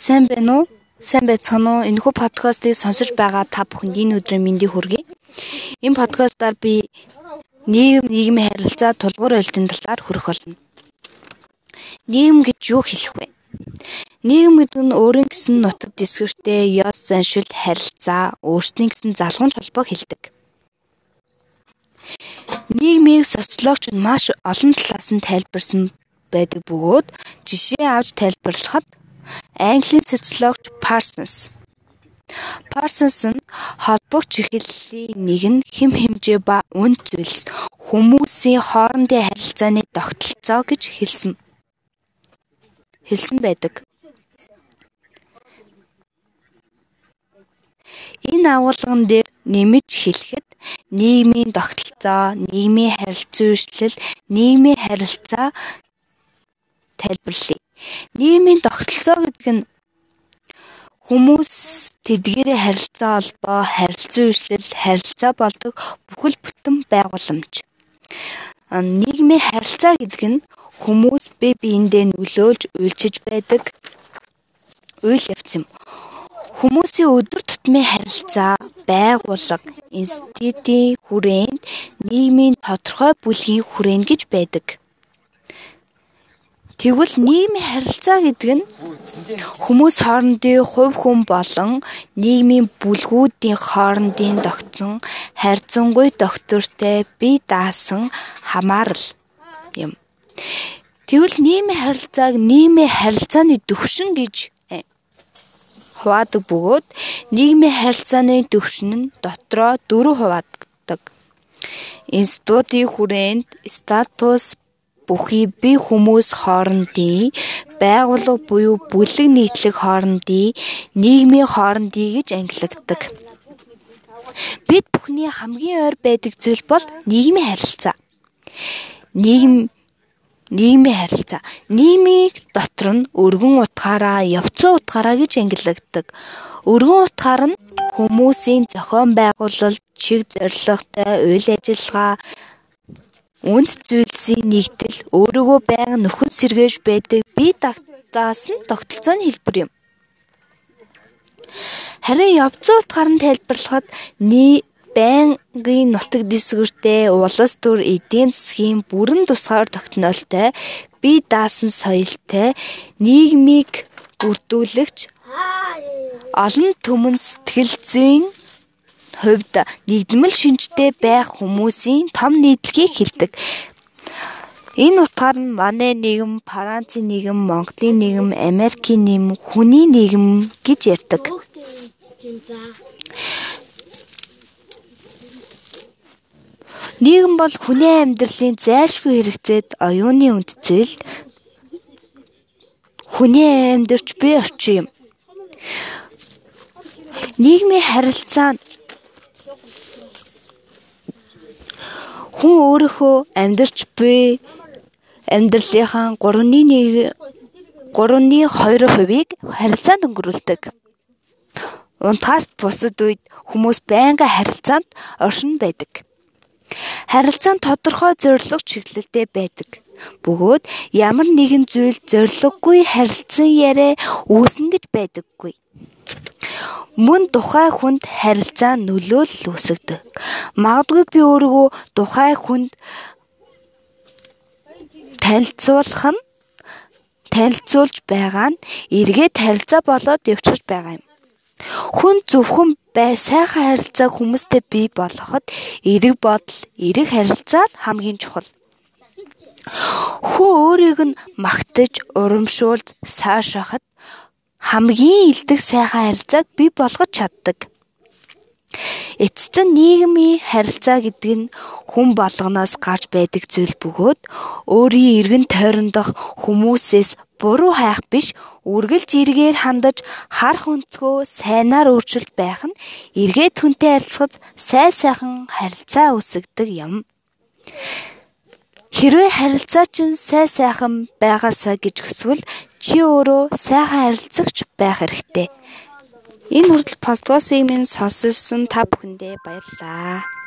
Сайн байна уу? Сайн байцгаана уу? Энэхүү подкастыг сонсож байгаа та бүхэнд энэ өдрийн мэндийг хүргэе. Энэ подкастаар би нийгэм нийгмийн харилцаа тулгуур ойлтын талаар хүрэх болно. Нийгэм гэж юу хэлэх вэ? Нийгэм гэдэг нь өөрийн гэсэн нутаг дэсгэртэй ёс заншил харилцаа, өөрсдийн гэсэн залгамж холбоог хэлдэг. Нийгмийг социологч нь маш олон талаас нь тайлбарсан байдаг бөгөөд жишээ авч тайлбарлахад Английн социологч Parsons Parsons нь холбогч эхлэлийн нэг нь хэм хэмжээ ба үн зүйлс хүмүүсийн хоорондын харилцааны тогтолцоо гэж хэлсэн хэлсэн байдаг. Энэ агуулган дээр нэмж хэлэхэд нийгмийн тогтолцоо, нийгмийн харилцан үйлчлэл, нийгмийн харилцаа тайлбарлая. Нийгмийн тогтолцоо гэдэг нь хүмүүс тэдгээрээ харилцаа холбоо, харилцан үйлчлэл, харилцаа болдог бүхэл бүтэн байгууламж. Нийгмийн харилцаа гэдэг нь хүмүүс бие биендээ нөлөөлж үйлчиж байдаг үйл явц юм. Хүмүүсийн өдөр тутмын харилцаа, байгууллага, институтийн хүрээнд нийгмийн тодорхой бүлгийн хүрээнд гэж байдаг. Тэгвэл нийгмийн харилцаа гэдэг нь хүмүүс хоорондын хувь хүн болон нийгмийн бүлгүүдийн хоорондын тогтсон харьцангуй доктортой бие даасан хамаарал юм. Тэгвэл нийгмийн харилцааг нийгмийн харилцааны төвшин гэж э, хуваадаг бөгөөд нийгмийн харилцааны төвшин нь дотроо дөрөв хуваадаг. Институтын хүрээнд статус бүхий бие хүмүүс хоорондын байгууллага буюу бүлэг нийтлэг хоорондын нийгмийн хоорондын гэж ангилагддаг. Бид бүхний хамгийн ойр байдаг зүйл бол нийгмийн харилцаа. Нийгэм нийгмийн харилцаа. Нийгмийн дотор нь өргөн утгаараа, явцсан утгаараа гэж ангилагддаг. Өргөн утгаар нь хүмүүсийн зохион байгуулалт, чиг зорилготой үйл ажиллагаа, Үнц зүйлсийн нэгдэл өөрийгөө байнга нөхөд сэргээж байдаг бие дагтаас нь тогтолцооны хэлбэр юм. Харин явцсан утгаар нь тайлбарлахад байнгын нутаг дэвсгэртэй улас төр эдийн засгийн бүрэн тусгаар тогтнолтой бие даасан соёлтой нийгмийг бүрдүүлэгч олон түмэн сэтгэл зүйн хувьд нэгдмэл шинжтэй байх хүмүүсийн том нийтлэгийг хэлдэг. Энэ утгаар нь манай нийгэм, Францын нийгэм, Монголын нийгэм, Америкийн нийгэм, хүний нийгэм гэж ярьдаг. Нийгэм бол хүний амьдралын зайлшгүй хэрэгцээд оюуны үнд зүйл. Хүний амьдрч бие орчин юм. Нийгмийн харилцаа Хүн өөрийнхөө амьдарч буй амьдралынхаа 3.1 3.2%-ийг харилцаанд өнгөрүүлдэг. Унтахаас бусад үед хүмүүс байнга харилцаанд оршин байдаг. Харилцаанд тодорхой зорилго чиглэлтэй байдаг. Бөгөөд ямар нэгэн зүйл зориггүй харилцан яриа үүснэ гэж байдаггүй. Мөн тухай хүнд харилцаа нөлөөлөл үүсгэдэг. Магадгүй би өөрийгөө тухай хүнд танилцуулах нь танилцуулж байгаа нь эргээд харилцаа болоод явчихж байгаа юм. Хүн зөвхөн бай сайхан харилцаа хүмүүстэй бий болгоход эрэг бодол, эрэг харилцаа л хамгийн чухал. Хүн өөрийг нь магтаж, урамшуулж, сайшаахад хамгийн илдэг сайхан харилцааг бий болгож чаддаг. Эцэст нь нийгмийн харилцаа гэдэг нь хүн болгоноос гарч байдаг зүйл бөгөөд өөрийн эргэн тойрондох хүмүүсээс буруу хайх биш үргэлж эргээр хандаж харах өнцгөө сайнаар өөрчилж байх нь эргээд хүнтэй харилцахад сайн сайхан харилцаа үүсгдэг юм. Хэрвээ харилцаа чинь сайн сайхан байгаасаа гэж хүсвэл чи өөрөө сайхан харилцагч байх хэрэгтэй. Энэ хүртэл подкастыг минь сонссон та бүхэндээ баярлалаа.